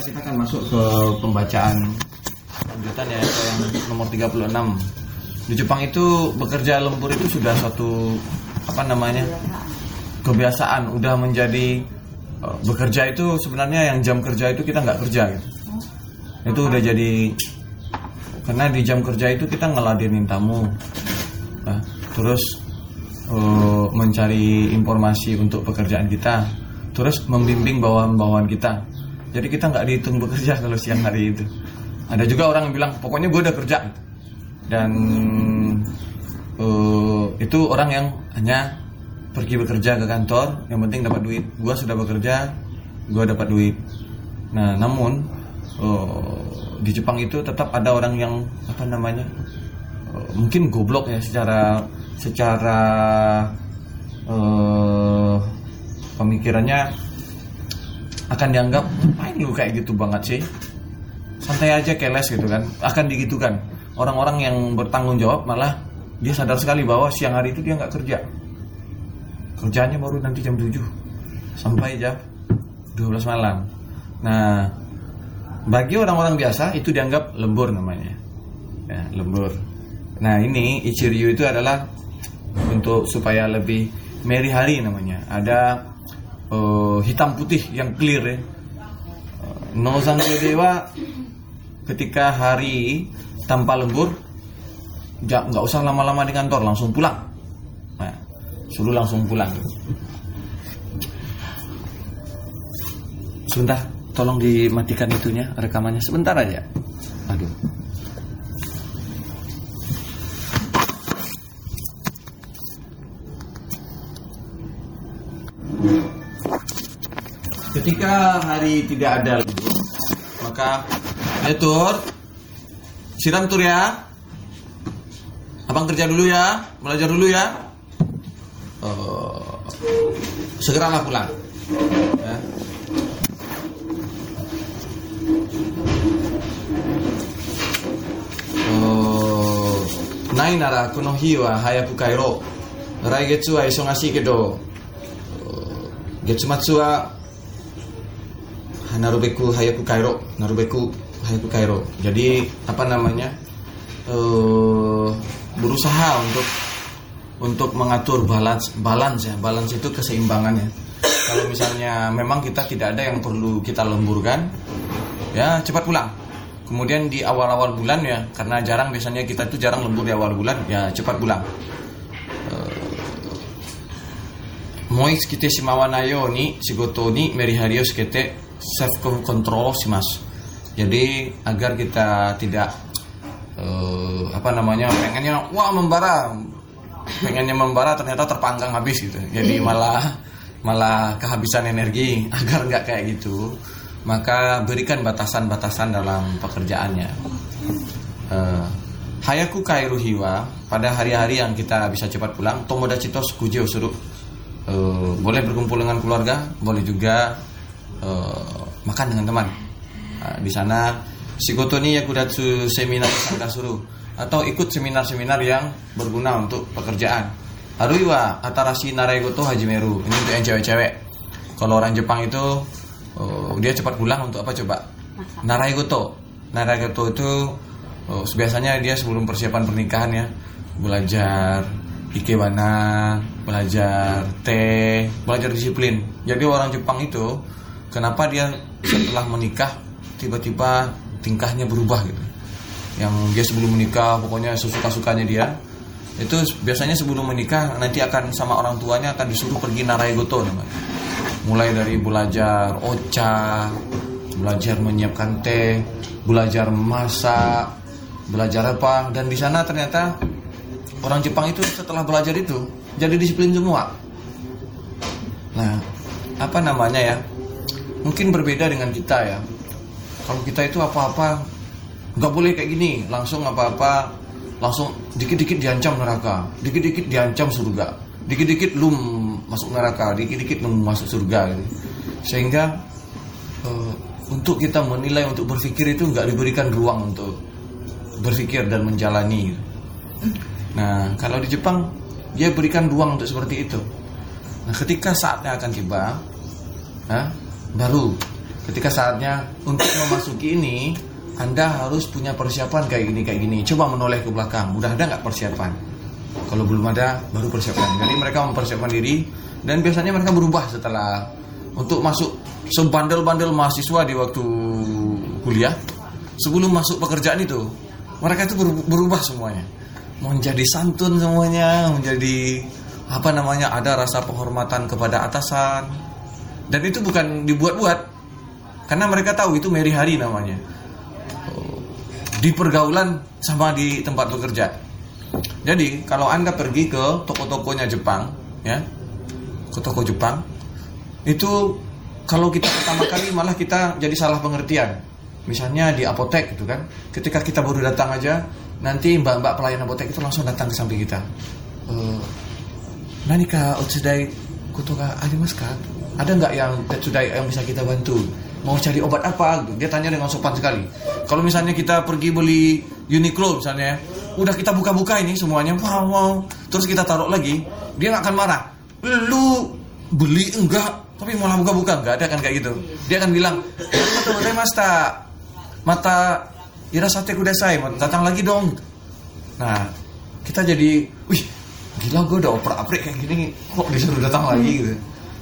kita akan masuk ke pembacaan lanjutan ya yang nomor 36. Di Jepang itu bekerja lembur itu sudah satu apa namanya kebiasaan, udah menjadi uh, bekerja itu sebenarnya yang jam kerja itu kita nggak kerja gitu. Itu udah jadi karena di jam kerja itu kita ngeladenin tamu, nah, terus uh, mencari informasi untuk pekerjaan kita, terus membimbing bawahan-bawahan kita. Jadi kita nggak dihitung bekerja kalau siang hari itu. Ada juga orang yang bilang pokoknya gue udah kerja dan uh, itu orang yang hanya pergi bekerja ke kantor, yang penting dapat duit. Gue sudah bekerja, gue dapat duit. Nah namun uh, di Jepang itu tetap ada orang yang apa namanya uh, mungkin goblok ya secara secara uh, pemikirannya akan dianggap ngapain lu kayak gitu banget sih? Santai aja keles gitu kan. Akan digitukan. Orang-orang yang bertanggung jawab malah dia sadar sekali bahwa siang hari itu dia nggak kerja. Kerjanya baru nanti jam 7 sampai jam 12 malam. Nah bagi orang-orang biasa itu dianggap lembur namanya. Ya, lembur. Nah ini Ichiryu itu adalah untuk supaya lebih merry hari namanya. Ada uh, hitam putih yang clear ya. Uh, Nozan Dewa ketika hari tanpa lembur nggak usah lama-lama di kantor langsung pulang. Nah, suruh langsung pulang. Sebentar tolong dimatikan itunya rekamannya. Sebentar aja. Aduh Ketika hari tidak ada libur, maka ayo tur, siram tur ya. Abang kerja dulu ya, belajar dulu ya. Uh, segeralah pulang. Ya. Uh, nai nara kono hi wa hayaku kairo. Raigetsu wa isongashii kedo, uh, getsumatsu wa narubeku hayaku kairo narubeku hayaku kairo. Jadi apa namanya uh, berusaha untuk untuk mengatur balance balance ya. Balance itu keseimbangannya. Kalau misalnya memang kita tidak ada yang perlu kita lemburkan ya cepat pulang. Kemudian di awal-awal bulan ya karena jarang biasanya kita itu jarang lembur di awal bulan ya cepat pulang. Moi kite shimawana yo ni shigoto ni merihari shikete self control sih mas. Jadi agar kita tidak uh, apa namanya pengennya wah membara. Pengennya membara ternyata terpanggang habis gitu. Jadi malah malah kehabisan energi. Agar nggak kayak gitu maka berikan batasan-batasan dalam pekerjaannya. Uh, Hayaku kairu hiwa pada hari-hari yang kita bisa cepat pulang tomodachi to sukujo suruh uh, boleh berkumpul dengan keluarga boleh juga uh, makan dengan teman. Nah, di sana Shikoto ni yakudatsu seminar suruh atau ikut seminar-seminar yang berguna untuk pekerjaan. Haruiwa atarashi naraigoto hajimeru. Ini untuk yang cewek-cewek. Kalau orang Jepang itu uh, dia cepat pulang untuk apa coba? Naraigoto. Naraigoto itu uh, biasanya dia sebelum persiapan pernikahan ya belajar ikebana, belajar teh, belajar disiplin. Jadi orang Jepang itu kenapa dia setelah menikah tiba-tiba tingkahnya berubah gitu. Yang dia sebelum menikah pokoknya sesuka-sukanya dia itu biasanya sebelum menikah nanti akan sama orang tuanya akan disuruh pergi naraigoto namanya. Mulai dari belajar ocha belajar menyiapkan teh belajar masak belajar apa. Dan di sana ternyata orang Jepang itu setelah belajar itu jadi disiplin semua. Nah apa namanya ya mungkin berbeda dengan kita ya. Kalau kita itu apa-apa nggak boleh kayak gini, langsung apa-apa langsung dikit-dikit diancam neraka, dikit-dikit diancam surga, dikit-dikit lu masuk neraka, dikit-dikit lu masuk surga gitu. Sehingga uh, untuk kita menilai untuk berpikir itu nggak diberikan ruang untuk berpikir dan menjalani. Nah, kalau di Jepang dia berikan ruang untuk seperti itu. Nah, ketika saatnya akan tiba, nah, baru. Ketika saatnya untuk memasuki ini anda harus punya persiapan kayak gini kayak gini. Coba menoleh ke belakang. Udah ada nggak persiapan? Kalau belum ada baru persiapan. Jadi mereka mempersiapkan diri dan biasanya mereka berubah setelah untuk masuk sebandel-bandel mahasiswa di waktu kuliah. Sebelum masuk pekerjaan itu mereka itu berubah semuanya. Menjadi santun semuanya menjadi apa namanya ada rasa penghormatan kepada atasan dan itu bukan dibuat-buat. Karena mereka tahu itu Mary Hari namanya. Di pergaulan sama di tempat bekerja. Jadi kalau anda pergi ke toko-tokonya Jepang ya ke toko Jepang itu kalau kita pertama kali malah kita jadi salah pengertian. Misalnya di apotek gitu kan ketika kita baru datang aja nanti mbak-mbak pelayan apotek itu langsung datang ke samping kita. E, Nanika otsudai kutoka arimasu ka? Ada nggak yang sudah yang bisa kita bantu? Mau cari obat apa? Dia tanya dengan sopan sekali. Kalau misalnya kita pergi beli Uniqlo misalnya, udah kita buka-buka ini semuanya, wow, wow. Terus kita taruh lagi, dia nggak akan marah. Lu beli enggak, tapi malah buka-buka enggak ada kan kayak gitu. Dia akan bilang, "Mata mata mata ira sate kudasai, datang lagi dong." Nah, kita jadi, wih, gila gue udah oper aprik kayak gini kok disuruh datang lagi gitu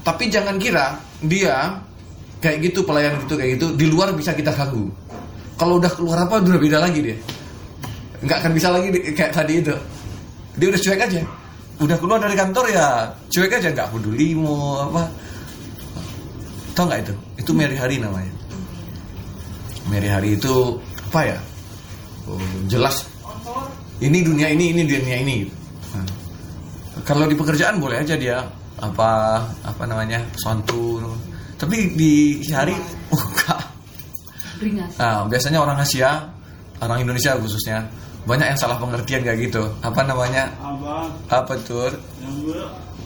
tapi jangan kira dia kayak gitu pelayan gitu kayak gitu di luar bisa kita ganggu kalau udah keluar apa udah beda lagi dia. Nggak akan bisa lagi kayak tadi itu. Dia udah cuek aja. Udah keluar dari kantor ya cuek aja nggak peduli mau apa. Tau nggak itu? Itu Mary Hari namanya. Mary Hari itu apa ya? Oh, jelas. Ini dunia ini ini dunia ini. Nah, kalau di pekerjaan boleh aja dia apa apa namanya santun tapi di hari enggak nah, biasanya orang Asia orang Indonesia khususnya banyak yang salah pengertian kayak gitu. Apa namanya? Apa? Tuh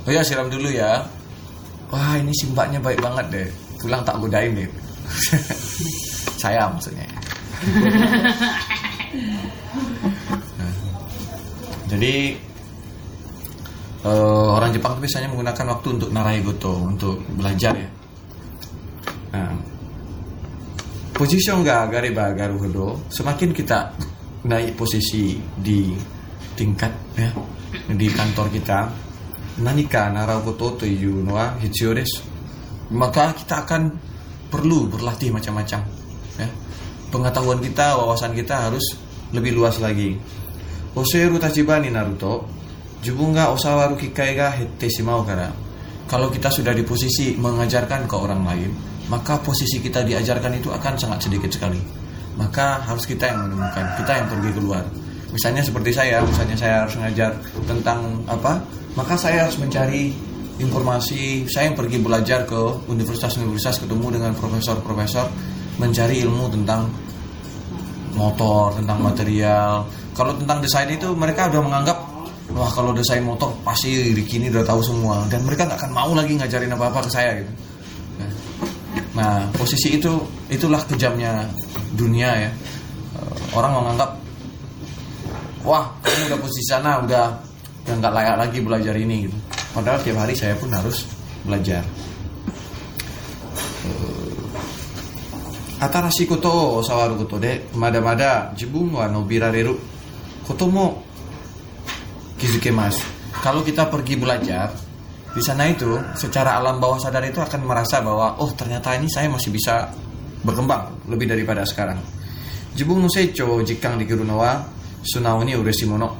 oh ya siram dulu ya. Wah ini si mbaknya baik banget deh. Pulang tak godain deh. Saya maksudnya. Nah, jadi uh, orang Jepang biasanya menggunakan waktu untuk narai goto untuk belajar ya. Nah posisi gari gariba garuhodo semakin kita naik posisi di tingkat ya di kantor kita nanika naragoto to iu noa wa maka kita akan perlu berlatih macam-macam ya. Pengetahuan kita wawasan kita harus lebih luas lagi. Oseru Tachibani Naruto Jubunga osawaru kikai ga hette shimau kara. Kalau kita sudah di posisi mengajarkan ke orang lain, maka posisi kita diajarkan itu akan sangat sedikit sekali. Maka harus kita yang menemukan, kita yang pergi keluar. Misalnya seperti saya, misalnya saya harus mengajar tentang apa, maka saya harus mencari informasi. Saya yang pergi belajar ke universitas-universitas, ketemu dengan profesor-profesor, mencari ilmu tentang motor, tentang material. Kalau tentang desain itu mereka sudah menganggap wah kalau desain motor pasti Ricky ini udah tahu semua. Dan mereka nggak akan mau lagi ngajarin apa apa ke saya gitu. Nah posisi itu itulah kejamnya dunia ya. Eh, orang menganggap wah kamu udah posisi sana udah udah nggak layak lagi belajar ini gitu. Padahal tiap hari saya pun harus belajar. Atarashi koto sawaru koto de mada-mada jibun wa nobirareru koto mo Kizuke Mas. Kalau kita pergi belajar di sana itu secara alam bawah sadar itu akan merasa bahwa oh ternyata ini saya masih bisa berkembang lebih daripada sekarang. Jibung Nusecho jikang di Kirunawa Sunauni Uresimono.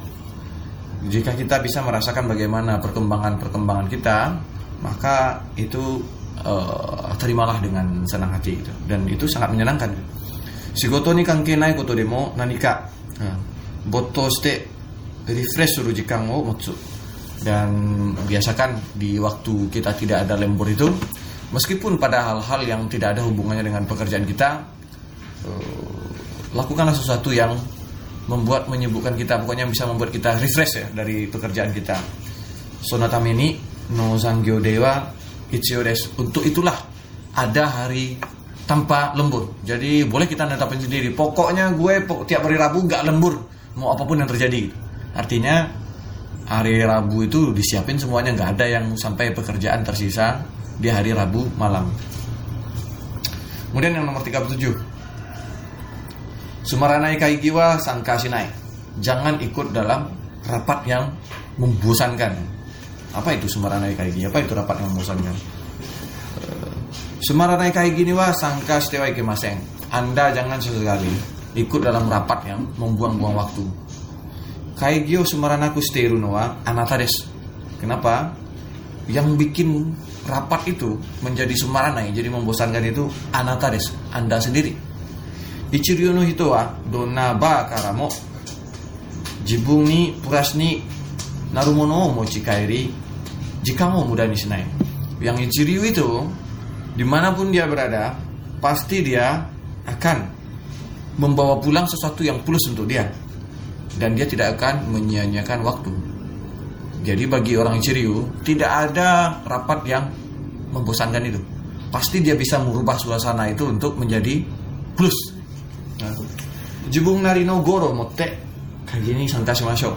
Jika kita bisa merasakan bagaimana perkembangan-perkembangan kita, maka itu uh, terimalah dengan senang hati gitu. dan itu sangat menyenangkan. Shigoto ni kankenai koto demo nanika. Nah, boto shite refresh suruh jikang oh motsu. Dan biasakan di waktu kita tidak ada lembur itu meskipun pada hal-hal yang tidak ada hubungannya dengan pekerjaan kita uh, lakukanlah sesuatu yang membuat menyibukkan kita pokoknya bisa membuat kita refresh ya dari pekerjaan kita. Sonatameni no zangyo dewa ichio untuk itulah ada hari tanpa lembur. Jadi boleh kita netapin sendiri. Pokoknya gue tiap hari Rabu nggak lembur. Mau apa pun yang terjadi Artinya hari Rabu itu disiapin semuanya nggak ada yang sampai pekerjaan tersisa di hari Rabu malam. Kemudian yang nomor 37. Sumaranai kaigiwa sangkasinai. Jangan ikut dalam rapat yang membosankan. Apa itu sumaranai kaigi? Apa itu rapat yang membosankan? Eh, sumaranai kaigi wa sangka setiwa ikimaseng. Anda jangan sesekali ikut dalam rapat yang membuang-buang waktu. Kaigio sumaranaku steru noa anatades. Kenapa? Yang bikin rapat itu menjadi sumaranai jadi membosankan itu anatades anda sendiri. Ichiryo no hito wa donna ba karamo. Jibung ni puras ni narumono mochi kairi jika mau mudah ni senai yang ichiryo itu di mana pun dia berada pasti dia akan membawa pulang sesuatu yang plus untuk dia dan dia tidak akan menyia-nyiakan waktu jadi bagi orang Ciriu tidak ada rapat yang membosankan itu. Pasti dia bisa merubah suasana itu untuk menjadi plus. Jubung narino goro motte kayak gini santai masuk.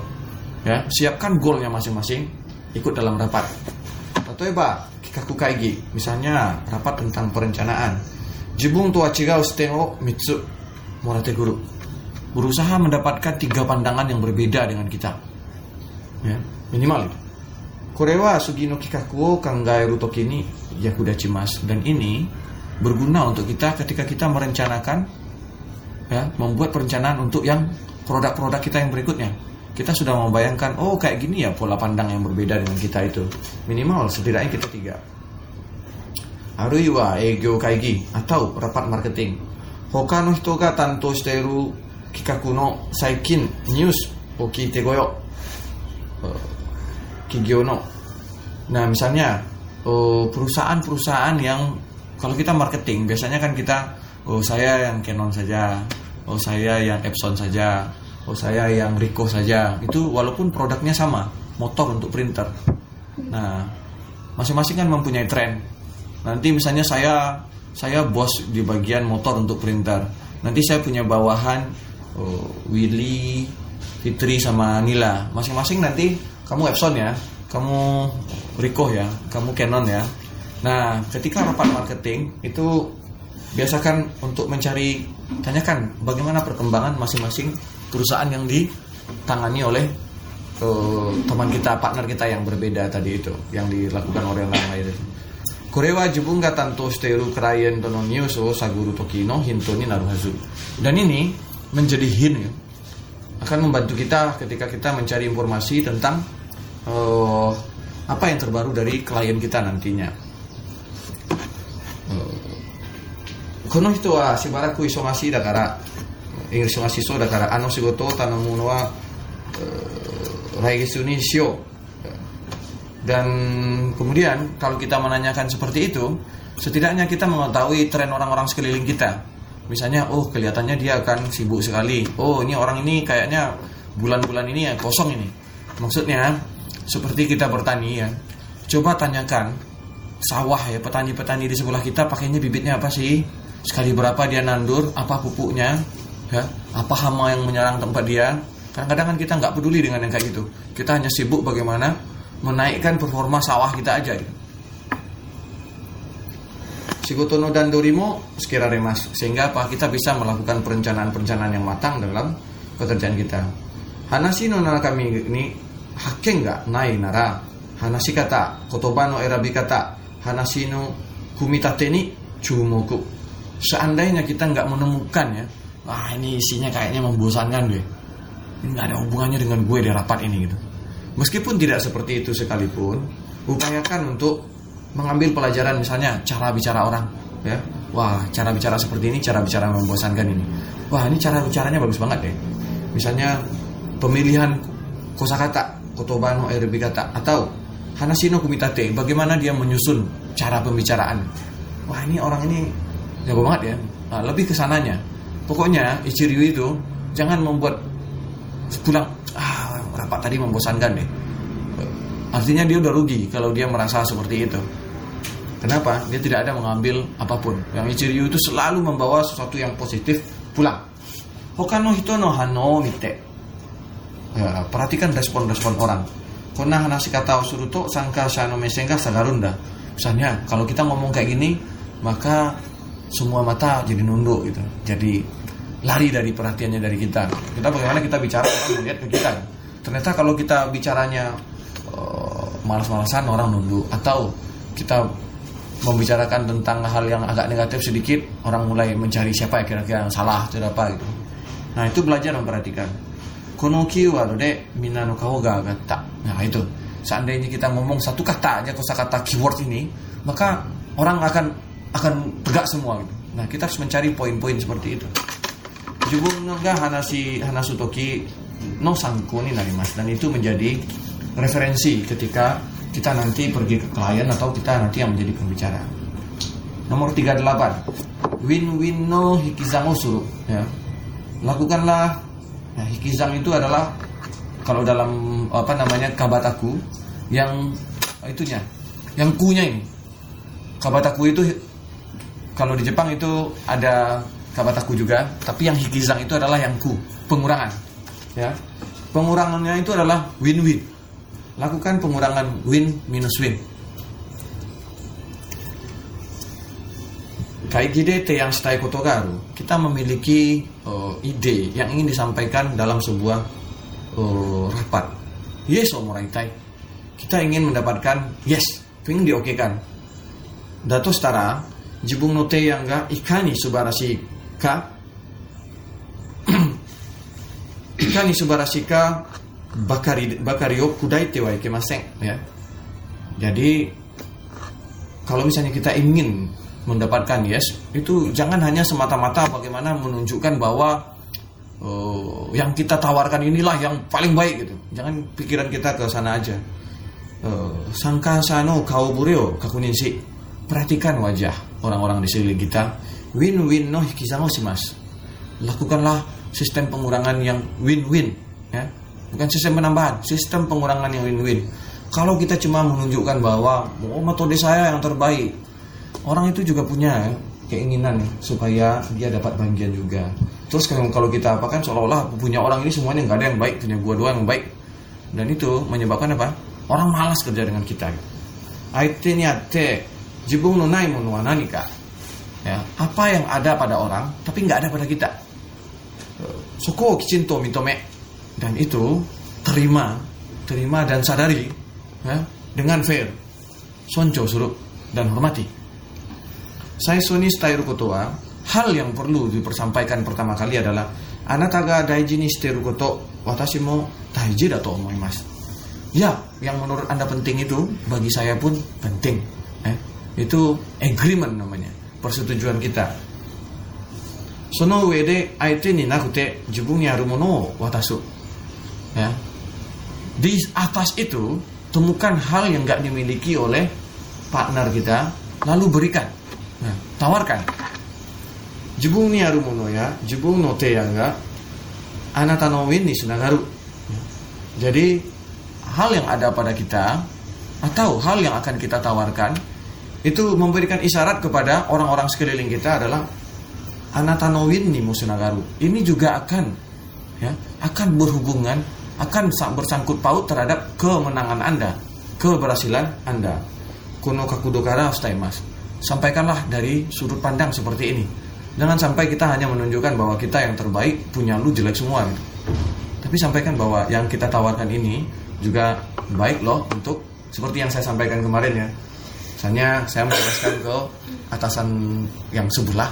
Ya, siapkan goalnya masing-masing, ikut dalam rapat. Atau ya kikaku kaigi, misalnya rapat tentang perencanaan. Jibung tua cigau stengo mitsu morate guru. Berusaha mendapatkan tiga pandangan yang berbeda dengan kita. Ya, minimal itu. Korewa Sugino Kikakuo Kanggaeru Tokini Yakuda Cimas. Dan ini berguna untuk kita ketika kita merencanakan ya membuat perencanaan untuk yang produk-produk kita yang berikutnya. Kita sudah membayangkan oh kayak gini ya pola pandang yang berbeda dengan kita itu. Minimal setidaknya kita tiga. Haruiwa Egyo Kaigi atau rapat marketing. Hokano hito ga tanto shiteru kikaku no saikin news o kiite goyo Kigiono. Nah, misalnya perusahaan-perusahaan yang kalau kita marketing biasanya kan kita oh saya yang Canon saja, oh saya yang Epson saja, oh saya yang Ricoh saja. Itu walaupun produknya sama, motor untuk printer. Nah, masing-masing kan mempunyai tren. Nanti misalnya saya saya bos di bagian motor untuk printer. Nanti saya punya bawahan oh, Willy, Fitri sama Nila. Masing-masing nanti kamu Epson ya, kamu Ricoh ya, kamu Canon ya. Nah, ketika rapat marketing itu biasakan untuk mencari tanyakan bagaimana perkembangan masing-masing perusahaan yang ditangani oleh uh, teman kita, partner kita yang berbeda tadi itu, yang dilakukan oleh orang lain itu. Korewa jibunga tanto steru klien tono news o saguru tokino hinto ni naruhazu. Dan ini menjadi hin ya. akan membantu kita ketika kita mencari informasi tentang uh, apa yang terbaru dari klien kita nantinya. Eh, kono hito wa shibaraku isomasi da kara eh, isomashii so da kara ano shigoto o tanomu no. Dan kemudian kalau kita menanyakan seperti itu, setidaknya kita mengetahui tren orang-orang sekeliling kita misalnya oh kelihatannya dia akan sibuk sekali. Oh ini orang ini kayaknya bulan-bulan ini ya kosong ini. Maksudnya seperti kita bertani ya. Coba tanyakan sawah ya petani-petani di sebelah kita pakainya bibitnya apa sih? Sekali berapa dia nandur apa pupuknya ya? Apa hama yang menyerang tempat dia? Kadang-kadang kan kita nggak peduli dengan yang kayak gitu. Kita hanya sibuk bagaimana menaikkan performa sawah kita aja. gitu. Shigotono dan Dorimo sekira remas sehingga apa kita bisa melakukan perencanaan-perencanaan yang matang dalam pekerjaan kita. Hanashi no kami ini hakken ga nai nara hanashi kata kotoba no erabi kata hanashi no kumitate ni chumoku. Seandainya kita nggak menemukan ya, wah ini isinya kayaknya membosankan deh. Ini nggak ada hubungannya dengan gue di rapat ini gitu. Meskipun tidak seperti itu sekalipun, upayakan untuk mengambil pelajaran misalnya cara bicara orang ya. Wah cara bicara seperti ini cara bicara membosankan ini. Wah ini cara bicaranya bagus banget ya misalnya pemilihan kosakata kotobano erbi kata atau hanashino kumitate bagaimana dia menyusun cara pembicaraan. Wah ini orang ini jago banget ya. Nah, lebih ke sananya pokoknya Ichiryu itu jangan membuat pulang ah rapat tadi membosankan deh. Artinya dia udah rugi kalau dia merasa seperti itu Kenapa? Dia tidak ada mengambil apa pun. Yang Ichiryu itu selalu membawa sesuatu yang positif pulang. Hokano hito no hano mite. Ya, perhatikan respon-respon orang. Kona hanasi kata usuruto sangka shano mesenga sagarunda. Misalnya, kalau kita ngomong kayak gini, maka semua mata jadi nunduk gitu jadi lari dari perhatiannya dari kita kita bagaimana kita bicara orang melihat ke kita ternyata kalau kita bicaranya uh, malas-malasan orang nunduk atau kita membicarakan tentang hal yang agak negatif sedikit orang mulai mencari siapa ya kira-kira yang salah itu apa gitu. Nah itu belajar memperhatikan. Kono keyword de minano kau gata nah itu. Seandainya kita ngomong satu kata aja kata keyword ini maka orang akan akan tegak semua gitu. Nah kita harus mencari poin-poin seperti itu. Jubung naga Hanasi Hanasutoki no sangku ini mas. Dan itu menjadi referensi ketika kita nanti pergi ke klien atau kita nanti yang menjadi pembicara. Nomor 38. Win-win no hikizang usuru ya. Lakukanlah ya, hikizang itu adalah kalau dalam apa namanya kabataku yang itunya yang kunya ini. Kabataku itu kalau di Jepang itu ada kabataku juga, tapi yang hikizang itu adalah yang ku, pengurangan. Ya. Pengurangannya itu adalah win-win lakukan pengurangan win minus win. Kaigide yang Stai Kotogaru, kita memiliki uh, ide yang ingin disampaikan dalam sebuah uh, rapat. Yes, omoraitai. Kita ingin mendapatkan yes, ingin diokekan. Dato setara, jibung note yang ga ikani subarashi ka ikani subarashi ka bakari bakari yo kudaite wa ikemasen ya. Jadi kalau misalnya kita ingin mendapatkan yes, itu jangan hanya semata-mata bagaimana menunjukkan bahwa uh, yang kita tawarkan inilah yang paling baik gitu. Jangan pikiran kita ke sana aja. Uh, sangka sano kau bureo kakuninsi. Perhatikan wajah orang-orang di sekeliling kita. Win-win no hikisamo sih mas. Lakukanlah sistem pengurangan yang win-win ya bukan sistem penambahan, sistem pengurangan yang win-win. Kalau kita cuma menunjukkan bahwa oh metode saya yang terbaik, orang itu juga punya keinginan supaya dia dapat bagian juga. Terus kalau kita apakan seolah-olah punya orang ini semuanya nggak ada yang baik, punya gua doang yang baik. Dan itu menyebabkan apa? Orang malas kerja dengan kita. Aite te jibung no nai mono nika. Ya, apa yang ada pada orang tapi nggak ada pada kita. Soko kicinto mitome dan itu terima terima dan sadari ya, dengan fair sonco suruh dan hormati. Saya Sony Stairu Kotoa hal yang perlu dipersampaikan pertama kali adalah anataga daiji ni shiteru koto watashi mo daiji da to omoimasu ya yang menurut anda penting itu bagi saya pun penting eh, itu agreement namanya persetujuan kita. Sono uede aite ni nakute jibun ni aru mono o watasu ya. Di atas itu temukan hal yang nggak dimiliki oleh partner kita lalu berikan. Nah, tawarkan. Jebung ni arumono ya jebung no te yang anata no ni sunagaru jadi hal yang ada pada kita atau hal yang akan kita tawarkan itu memberikan isyarat kepada orang-orang sekeliling kita adalah anatanowin ni musunagaru ini juga akan ya akan berhubungan akan bersangkut paut terhadap kemenangan Anda, keberhasilan Anda. Kuno kakudokara mas. Sampaikanlah dari sudut pandang seperti ini. Jangan sampai kita hanya menunjukkan bahwa kita yang terbaik, punya lu jelek semua gitu. Tapi sampaikan bahwa yang kita tawarkan ini juga baik loh untuk seperti yang saya sampaikan kemarin ya. Misalnya saya menjelaskan ke atasan yang sebelah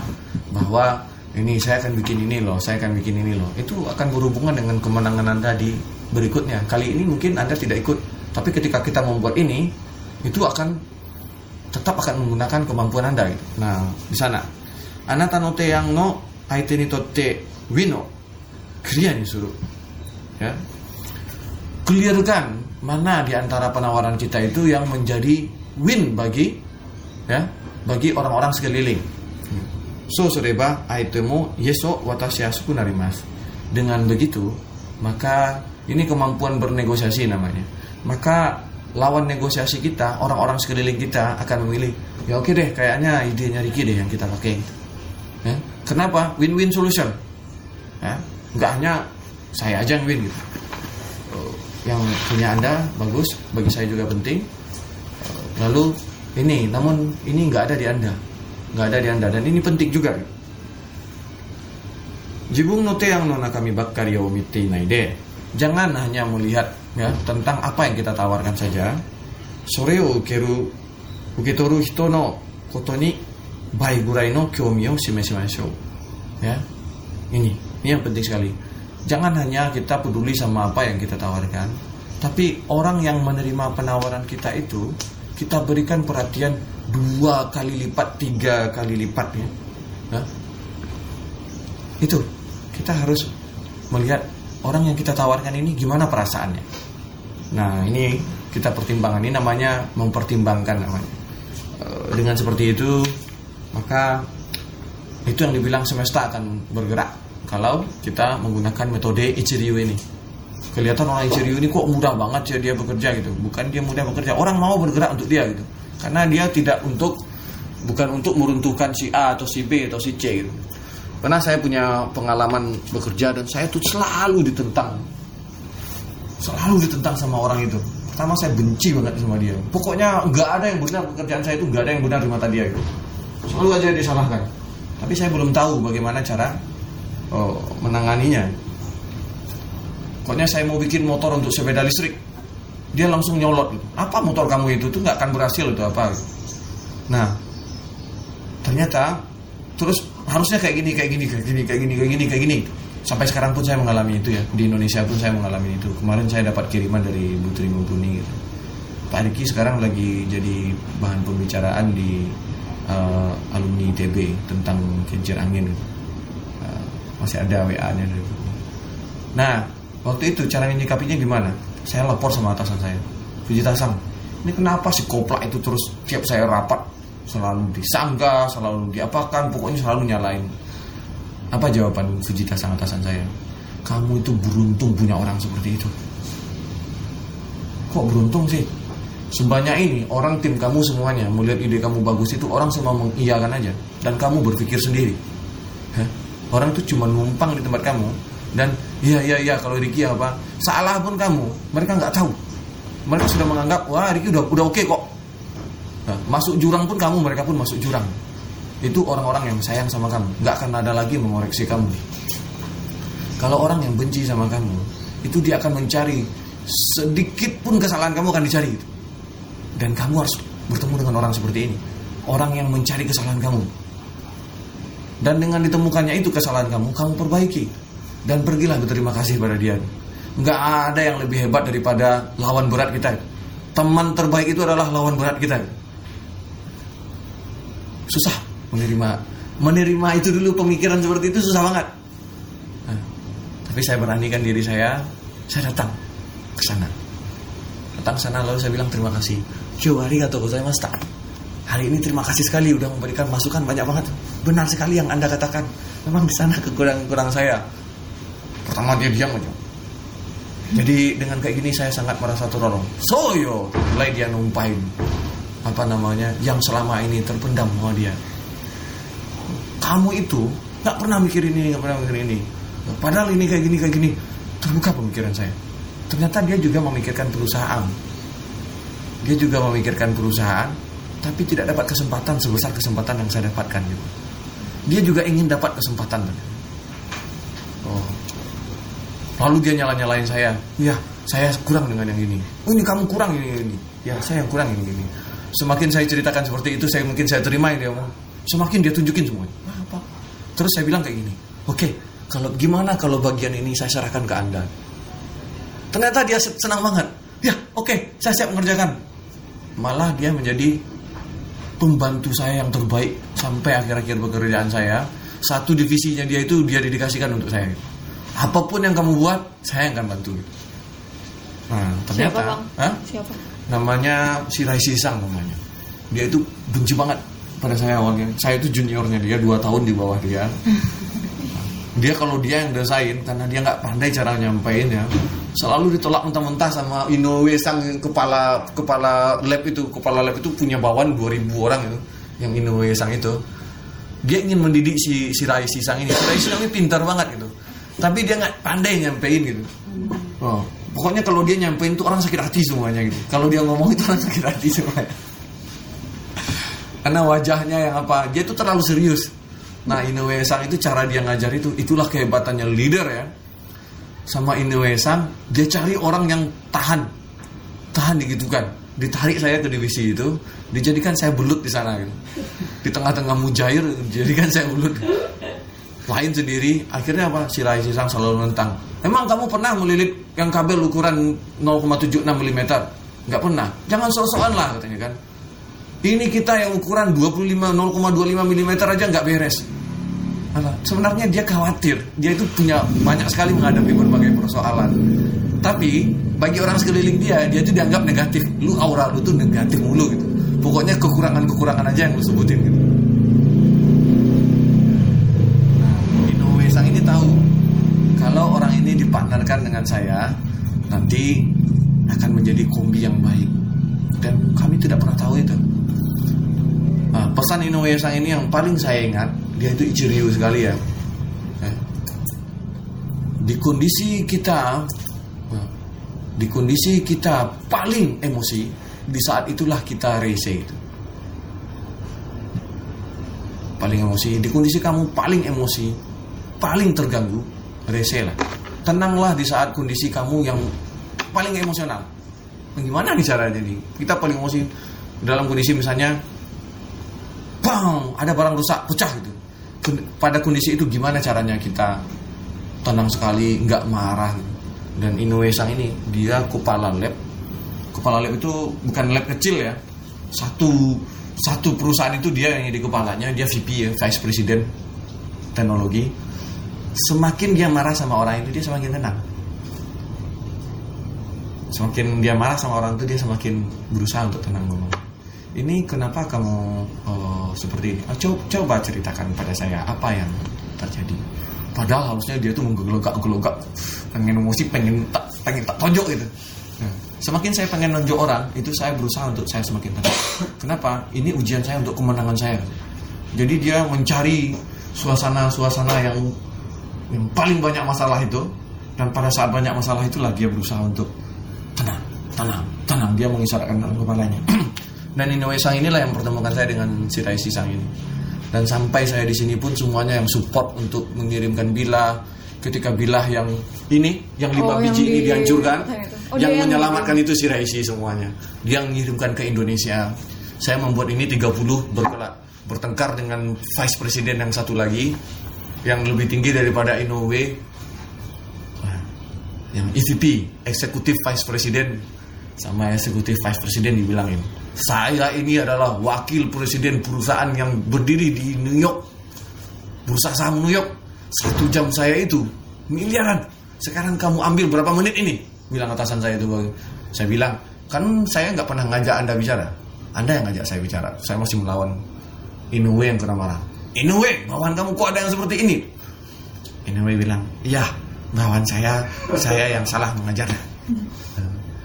bahwa ini saya akan bikin ini loh, saya akan bikin ini loh. Itu akan berhubungan dengan kemenangan Anda di berikutnya. Kali ini mungkin Anda tidak ikut, tapi ketika kita membuat ini, itu akan tetap akan menggunakan kemampuan Anda gitu. Nah, di sana. Anata no te yang no aite ni wino clear ni suruh. Ya. Clearkan mana di antara penawaran kita itu yang menjadi win bagi ya, bagi orang-orang sekeliling So soreba aitemo yeso watashi asuku narimasu. Dengan begitu, maka ini kemampuan bernegosiasi namanya. Maka lawan negosiasi kita, orang-orang sekeliling kita akan memilih, ya oke deh, kayaknya idenya Ricky deh yang kita pakai. Ya. Kenapa? Win-win solution. Ya. Nggak hanya saya aja yang win gitu. Oh, yang punya Anda bagus, bagi saya juga penting. Oh, lalu ini, namun ini nggak ada di Anda nggak ada di anda. Dan ini penting juga. Jibung note yang nona kami bakar ya omite naide. Jangan hanya melihat ya tentang apa yang kita tawarkan saja. Sore o ukeru uketoru hito no koto ni bai gurai no kyomi o shimeshimashou ya ini ini yang penting sekali. Jangan hanya kita peduli sama apa yang kita tawarkan tapi orang yang menerima penawaran kita itu kita berikan perhatian dua kali lipat tiga kali lipat ya nah, itu kita harus melihat orang yang kita tawarkan ini gimana perasaannya. Nah ini kita pertimbangkan ini namanya mempertimbangkan namanya. E, dengan seperti itu maka itu yang dibilang semesta akan bergerak kalau kita menggunakan metode Ichiryu ini. Kelihatan orang Ichiryu ini kok mudah banget ya dia bekerja gitu. Bukan dia mudah bekerja, orang mau bergerak untuk dia gitu. Karena dia tidak untuk bukan untuk meruntuhkan si A atau si B atau si C gitu karena saya punya pengalaman bekerja dan saya tuh selalu ditentang. Selalu ditentang sama orang itu. Pertama saya benci banget sama dia. Pokoknya nggak ada yang benar pekerjaan saya itu nggak ada yang benar di mata dia gitu. Selalu aja disalahkan. Tapi saya belum tahu bagaimana cara oh, menanganinya. Pokoknya saya mau bikin motor untuk sepeda listrik. Dia langsung nyolot. Apa motor kamu itu tuh nggak akan berhasil itu apa? Nah, ternyata terus harusnya kayak gini kayak gini kayak gini kayak gini kayak gini kayak gini sampai sekarang pun saya mengalami itu ya di Indonesia pun saya mengalami itu kemarin saya dapat kiriman dari Bu Tri Mumpuni gitu Pak Riki sekarang lagi jadi bahan pembicaraan di uh, alumni TB tentang kincir angin uh, masih ada WA-nya dari itu. Nah waktu itu cara menyikapinya gimana? Saya lapor sama atasan saya Fujitasang ini kenapa si koplak itu terus tiap saya rapat selalu disangka, selalu diapakan, pokoknya selalu nyalain. Apa jawaban Fujita sang atasan saya? Kamu itu beruntung punya orang seperti itu. Kok beruntung sih? Sebanyak ini orang tim kamu semuanya melihat ide kamu bagus itu orang semua mengiyakan aja dan kamu berpikir sendiri. Hah? Orang itu cuma numpang di tempat kamu dan iya iya iya kalau Ricky apa salah pun kamu mereka nggak tahu mereka sudah menganggap wah Ricky udah udah oke okay kok Nah, masuk jurang pun kamu, mereka pun masuk jurang. Itu orang-orang yang sayang sama kamu, nggak akan ada lagi mengoreksi kamu. Kalau orang yang benci sama kamu, itu dia akan mencari sedikit pun kesalahan kamu akan dicari. Gitu. Dan kamu harus bertemu dengan orang seperti ini, orang yang mencari kesalahan kamu. Dan dengan ditemukannya itu kesalahan kamu, kamu perbaiki dan pergilah berterima kasih pada dia. Nggak ada yang lebih hebat daripada lawan berat kita. Teman terbaik itu adalah lawan berat kita. Susah menerima. Menerima itu dulu pemikiran seperti itu susah banget. Nah, tapi saya beranikan diri saya saya datang ke sana. Datang sana lalu saya bilang terima kasih. Hari atau saya mas. Hari ini terima kasih sekali udah memberikan masukan banyak banget. Benar sekali yang anda katakan. Memang di sana kekurangan kurang saya pertama dia diam aja. Jadi dengan kayak gini saya sangat merasa terorong. Soyo mulai dia numpain apa namanya yang selama ini terpendam sama dia. Kamu itu nggak pernah mikir ini nggak pernah mikir ini. Padahal ini kayak gini kayak gini. Terbuka pemikiran saya. Ternyata dia juga memikirkan perusahaan. Dia juga memikirkan perusahaan tapi tidak dapat kesempatan sebesar kesempatan yang saya dapatkan gitu. dia juga ingin dapat kesempatan oh lalu dia nyala nyalain saya ya saya kurang dengan yang ini oh ini kamu kurang ini ini ya saya yang kurang ini ini Semakin saya ceritakan seperti itu, saya mungkin saya terima ini dia Semakin dia tunjukin semuanya. Apa? Terus saya bilang kayak gini, oke, okay, kalau gimana kalau bagian ini saya serahkan ke anda? Ternyata dia senang banget. Ya, oke, okay, saya siap mengerjakan. Malah dia menjadi pembantu saya yang terbaik sampai akhir-akhir pekerjaan saya. Satu divisinya dia itu dia dedikasikan untuk saya. Apa pun yang kamu buat, saya akan bantu. Nah, ternyata, Siapa, Bang? Hah? Siapa? namanya si Rai Sisang namanya dia itu benci banget pada saya awalnya saya itu juniornya dia dua tahun di bawah dia dia kalau dia yang desain karena dia nggak pandai cara nyampein ya selalu ditolak mentah-mentah sama Inoue sang kepala kepala lab itu kepala lab itu punya bawahan 2000 orang itu yang Inoue sang itu dia ingin mendidik si si Rai Sisang ini si Rai Sisang ini pintar banget gitu tapi dia nggak pandai nyampein gitu. Oh pokoknya kalau dia nyampein tuh orang sakit hati semuanya gitu. Kalau dia ngomong itu orang sakit hati semuanya. Karena wajahnya yang apa dia itu terlalu serius. Nah Inoue Sang itu cara dia ngajar itu itulah kehebatannya leader ya. Sama Inoue Sang dia cari orang yang tahan. Tahan digitukan. Ditarik saya ke divisi itu dijadikan saya belut di sana gitu. Di tengah-tengah mujair dijadikan saya belut lain sendiri akhirnya apa si Rai Sisang selalu nentang emang kamu pernah melilit yang kabel ukuran 0,76 mm nggak pernah jangan sok-sokan lah katanya kan ini kita yang ukuran 25 0,25 mm aja nggak beres. Alah, sebenarnya dia khawatir. Dia itu punya banyak sekali menghadapi berbagai persoalan. Tapi bagi orang sekeliling dia, dia itu dianggap negatif. Lu aura lu tuh negatif mulu gitu. Pokoknya kekurangan-kekurangan aja yang lu sebutin gitu. Dipartnerkan dengan saya, nanti akan menjadi kombi yang baik. Dan kami tidak pernah tahu itu. Nah, pesan Sang ini yang paling saya ingat, dia itu Ichiryu sekali ya. Eh, Di kondisi kita, nah, di kondisi kita paling emosi, di saat itulah kita rese itu. Paling emosi, di kondisi kamu paling emosi, paling terganggu, rese lah. Tenanglah di saat kondisi kamu yang paling emosional. Gimana nih caranya nih? Kita paling emosi dalam kondisi misalnya bang ada barang rusak pecah gitu. Pada kondisi itu gimana caranya kita tenang sekali nggak marah? Dan Inoue Sang ini dia kepala lab. Kepala lab itu bukan lab kecil ya. Satu satu perusahaan itu dia yang di kepalanya dia VP ya Vice President teknologi semakin dia marah sama orang itu dia semakin tenang semakin dia marah sama orang itu dia semakin berusaha untuk tenang ngomong ini kenapa kamu uh, seperti ini? Oh, coba, coba ceritakan pada saya apa yang terjadi. Padahal harusnya dia tuh menggelogak-gelogak, pengen emosi, pengen tak, pengen tak tonjok gitu. Nah, semakin saya pengen nonjok orang, itu saya berusaha untuk saya semakin tenang. Kenapa? Ini ujian saya untuk kemenangan saya. Jadi dia mencari suasana-suasana yang yang paling banyak masalah itu, dan pada saat banyak masalah itulah dia berusaha untuk tenang, tenang, tenang. Dia mengisyaratkan dalam kepalanya. Dan Inoue Sang inilah yang pertemukan saya dengan si Raisi Sang ini. Dan sampai saya di sini pun semuanya yang support untuk mengirimkan bilah. Ketika bilah yang ini, yang lima Oh, biji yang ini di- dihancurkan, Oh, yang dia yang menyelamatkan itu si Raisi semuanya. Dia mengirimkan ke Indonesia. Saya membuat ini 30 berkelak bertengkar dengan vice president yang satu lagi yang lebih tinggi daripada Inoue. Yang EVP, Executive Vice President sama Executive Vice President dibilangin. Saya ini adalah wakil presiden perusahaan yang berdiri di New York. Bursa saham New York. Satu jam saya itu miliaran. Sekarang kamu ambil berapa menit ini? Bilang atasan saya itu saya bilang kan saya nggak pernah ngajak anda bicara. Anda yang ngajak saya bicara. Saya masih melawan Inoue yang kena marah Inoue bawahan kamu kok ada yang seperti ini Inoue bilang iya bawahan saya saya yang salah mengajarnya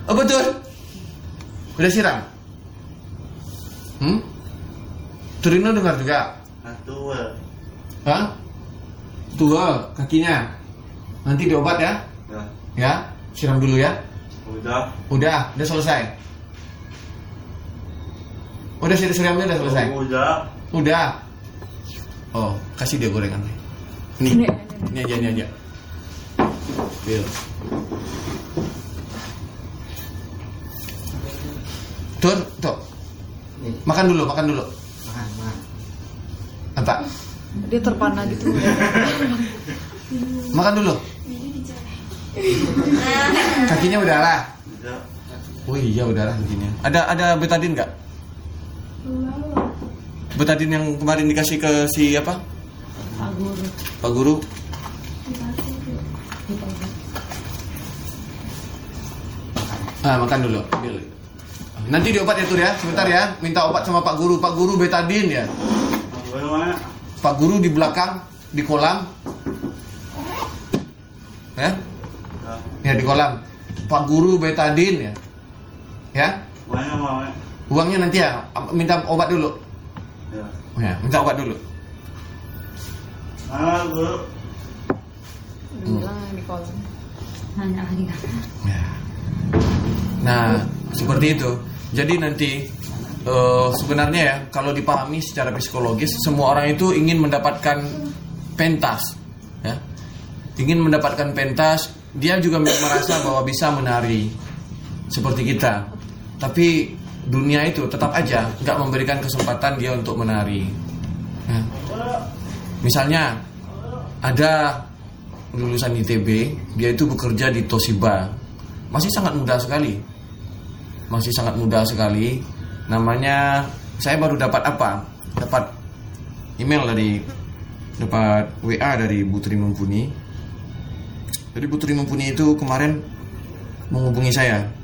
oh betul udah siram hmm Turino dengar juga Tua. Hah? Tua kakinya. Nanti diobat ya. Ya. Ya, siram dulu ya. Udah. Udah, udah selesai. Udah siramnya udah selesai. Udah. Udah. Oh, kasih dia gorengan. Nih. Ini, Ini aja, ini aja. Bil. Tur, tuh. Makan dulu, makan dulu. Apa? Dia terpana gitu. Makan dulu. Kakinya udah lah. Udah. Oh iya udah lah kakinya. Ada ada betadin nggak? Betadin yang kemarin dikasih ke si apa? Pak Guru. Pak Guru. Ah, makan dulu. Ambil. Nanti diobat ya Tur ya, sebentar ya. Minta obat sama Pak Guru. Pak Guru betadin ya. Pak Guru di belakang di kolam. Ya? Ya. Di kolam. Pak Guru betadin ya. Ya? Uangnya nanti ya, minta obat dulu. Ya. Ya, minta obat dulu. Mana guru? Bilang di kolam. Nanya lagi kan? Ya. Nah, seperti itu. Jadi nanti eh, sebenarnya ya kalau dipahami secara psikologis semua orang itu ingin mendapatkan pentas ya ingin mendapatkan pentas dia juga merasa bahwa bisa menari seperti kita tapi dunia itu tetap aja nggak memberikan kesempatan dia untuk menari. Ya. misalnya ada lulusan ITB dia itu bekerja di Toshiba. Masih sangat muda sekali. Masih sangat muda sekali. Namanya saya baru dapat apa? Dapat email dari dapat WA dari Putri Mumpuni. Jadi Putri Mumpuni itu kemarin menghubungi saya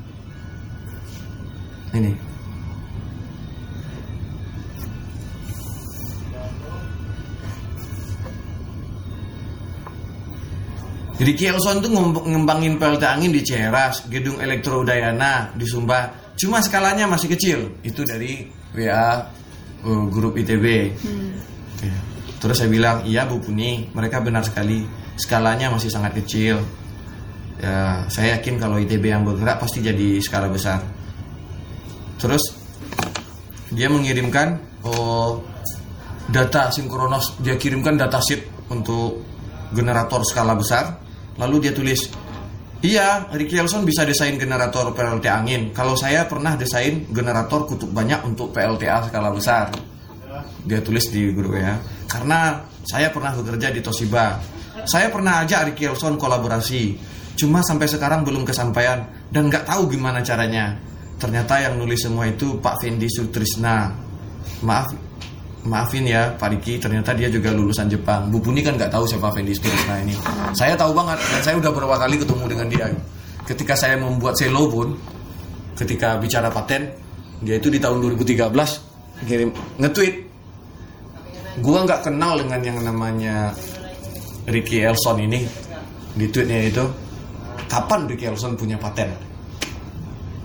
ini Jadi Kielson tuh ngem- ngembangin PLT angin di Ceras, gedung Elektro Udayana di Sumba. Cuma skalanya masih kecil. Itu dari WA uh, grup ITB. Oke. Terus saya bilang, iya Bu Puni, mereka benar sekali. Skalanya masih sangat kecil. Ya, saya yakin kalau ITB yang bergerak pasti jadi skala besar. Terus dia mengirimkan oh, data sinkronos, dia kirimkan data sheet untuk generator skala besar. Lalu dia tulis, iya Ricky Elson bisa desain generator PLT angin. Kalau saya pernah desain generator kutub banyak untuk PLTA skala besar. Dia tulis di grup ya. Karena saya pernah bekerja di Toshiba. Saya pernah ajak Ricky Elson kolaborasi. Cuma sampai sekarang belum kesampaian dan nggak tahu gimana caranya. Ternyata yang nulis semua itu Pak Fendi Sutrisna. Maaf, maafin ya Pak Riki, ternyata dia juga lulusan Jepang. Bu Puni kan nggak tahu siapa Fendi Sutrisna ini. Saya tahu banget dan saya udah beberapa kali ketemu dengan dia. Ketika saya membuat selo pun, ketika bicara paten, dia itu di tahun 2013 ngirim nge-tweet. Gua nggak kenal dengan yang namanya Ricky Elson ini di tweetnya itu. Kapan Ricky Elson punya paten?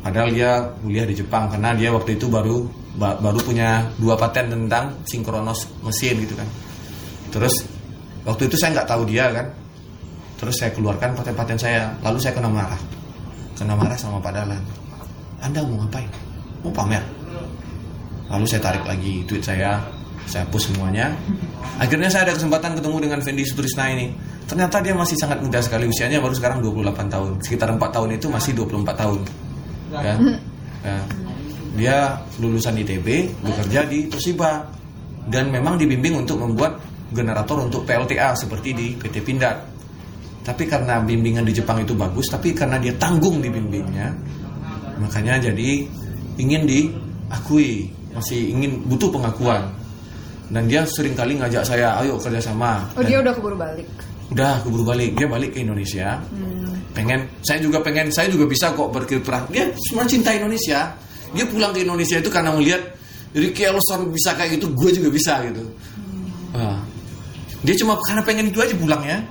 Padahal dia kuliah di Jepang karena dia waktu itu baru ba- baru punya dua paten tentang sinkronos mesin gitu kan. Terus waktu itu saya nggak tahu dia kan. Terus saya keluarkan paten-paten saya, lalu saya kena marah. Kena marah sama Pak Dalan. Anda mau ngapain? Mau pamer? Lalu saya tarik lagi tweet saya, saya hapus semuanya. Akhirnya saya ada kesempatan ketemu dengan Fendi Sutrisna ini. Ternyata dia masih sangat muda sekali usianya baru sekarang 28 tahun. Sekitar 4 tahun itu masih 24 tahun. Ya. Ya. Dia lulusan ITB, bekerja di Toshiba dan memang dibimbing untuk membuat generator untuk PLTA seperti di PT Pindad. Tapi karena bimbingan di Jepang itu bagus, tapi karena dia tanggung di bimbingnya, makanya jadi ingin diakui, masih ingin butuh pengakuan. Dan dia sering kali ngajak saya, ayo kerjasama. Oh Dan dia udah keburu balik. udah keburu balik, dia balik ke Indonesia. Hmm. Pengen, saya juga pengen, saya juga bisa kok berkiprah. Dia cuma cinta Indonesia. Dia pulang ke Indonesia itu karena melihat Ricky Elson bisa kayak gitu, gue juga bisa gitu. Wah. Dia cuma karena pengen itu aja pulang ya.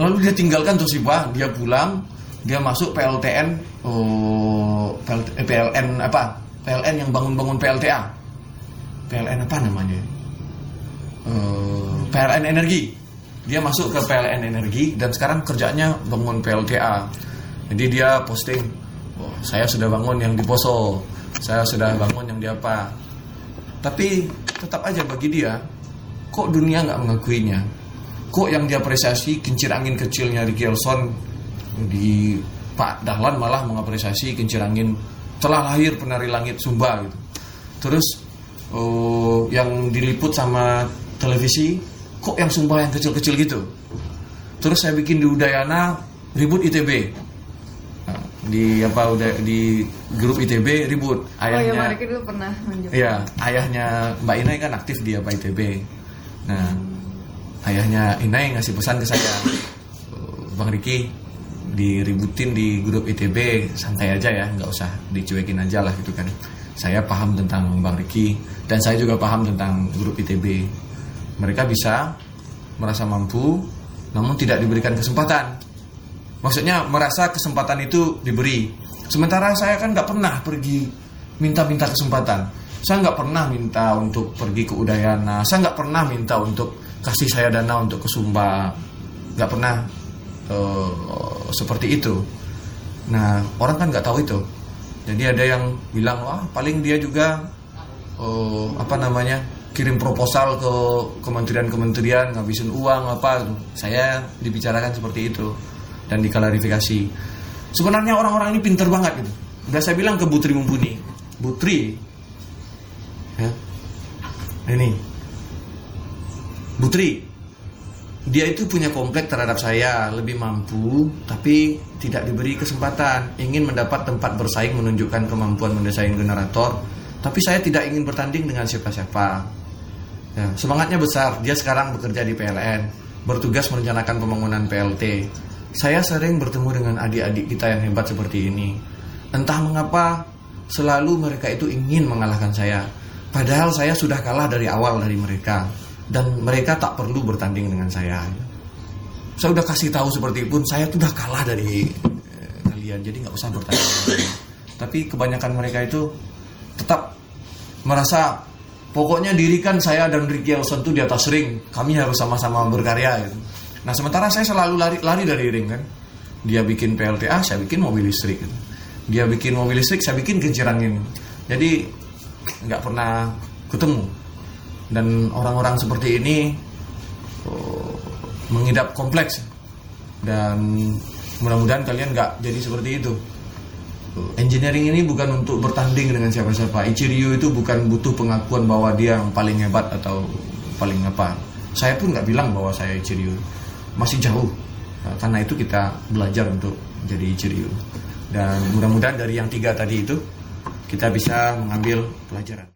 Lalu dia tinggalkan Toshiba, dia pulang, dia masuk PLTN, oh, PLT, eh, PLN apa? PLN yang bangun-bangun PLTA. PLN apa namanya? Eh, PLN Energi. Dia masuk ke PLN Energi dan sekarang kerjanya bangun PLTA. Jadi dia posting, oh, saya sudah bangun yang di Poso, saya sudah bangun yang di apa. Tapi tetap aja bagi dia, kok dunia nggak mengakuinya? Kok yang dia apresiasi kincir angin kecilnya Ricky Elson di Pak Dahlan malah mengapresiasi kincir angin telah lahir penari langit Sumba gitu. Terus oh, yang diliput sama televisi kok yang Sumba yang kecil-kecil gitu. Terus saya bikin di Udayana ribut ITB. Nah, di apa udah di grup ITB ribut Oh ya ayahnya Pak Riki dulu pernah menjadi. Iya, ayahnya Mbak Inai kan aktif di apa ITB. Nah, ayahnya Inai ngasih pesan ke saya, "Eh, Bang Riki diributin di grup ITB santai aja ya, nggak usah dicuekin aja lah gitu kan. Saya paham tentang Bang Riki dan saya juga paham tentang grup ITB. Mereka bisa merasa mampu, namun tidak diberikan kesempatan. Maksudnya merasa kesempatan itu diberi. Sementara saya kan nggak pernah pergi minta-minta kesempatan. Saya nggak pernah minta untuk pergi ke Udayana. Saya nggak pernah minta untuk kasih saya dana untuk ke Sumba. Nggak pernah eh, seperti itu. Nah orang kan nggak tahu itu. Jadi ada yang bilang wah paling dia juga eh, apa namanya kirim proposal ke kementerian-kementerian ngabisin uang apa saya dibicarakan seperti itu dan diklarifikasi. Sebenarnya orang-orang ini pinter banget gitu. Udah saya bilang ke Butri Mumpuni Butri ya ini Butri dia itu punya komplek terhadap saya lebih mampu tapi tidak diberi kesempatan ingin mendapat tempat bersaing menunjukkan kemampuan mendesain generator tapi saya tidak ingin bertanding dengan siapa-siapa ya, semangatnya besar. Dia sekarang bekerja di PLN bertugas merencanakan pembangunan PLT saya sering bertemu dengan adik-adik kita yang hebat seperti ini. Entah mengapa selalu mereka itu ingin mengalahkan saya. Padahal saya sudah kalah dari awal dari mereka dan mereka tak perlu bertanding dengan saya. Saya udah kasih tahu seperti pun saya sudah kalah dari eh, kalian, jadi nggak usah bertanding. Tapi kebanyakan mereka itu tetap merasa pokoknya dirikan saya dan Ricky Elson itu di atas ring, kami harus sama-sama berkarya. Gitu. Nah sementara saya selalu lari, lari dari ring kan. Dia bikin PLTA, saya bikin mobil listrik. Gitu. Dia bikin mobil listrik, saya bikin kencir angin. Jadi nggak pernah ketemu dan orang-orang seperti ini oh, mengidap kompleks dan mudah-mudahan kalian nggak jadi seperti itu engineering ini bukan untuk bertanding dengan siapa-siapa. Ichiryu itu bukan butuh pengakuan bahwa dia yang paling hebat atau paling apa. Saya pun nggak bilang bahwa saya Ichiryu. Masih jauh. Nah, karena itu kita belajar untuk jadi Ichiryu. Dan mudah-mudahan dari yang tiga tadi itu kita bisa mengambil pelajaran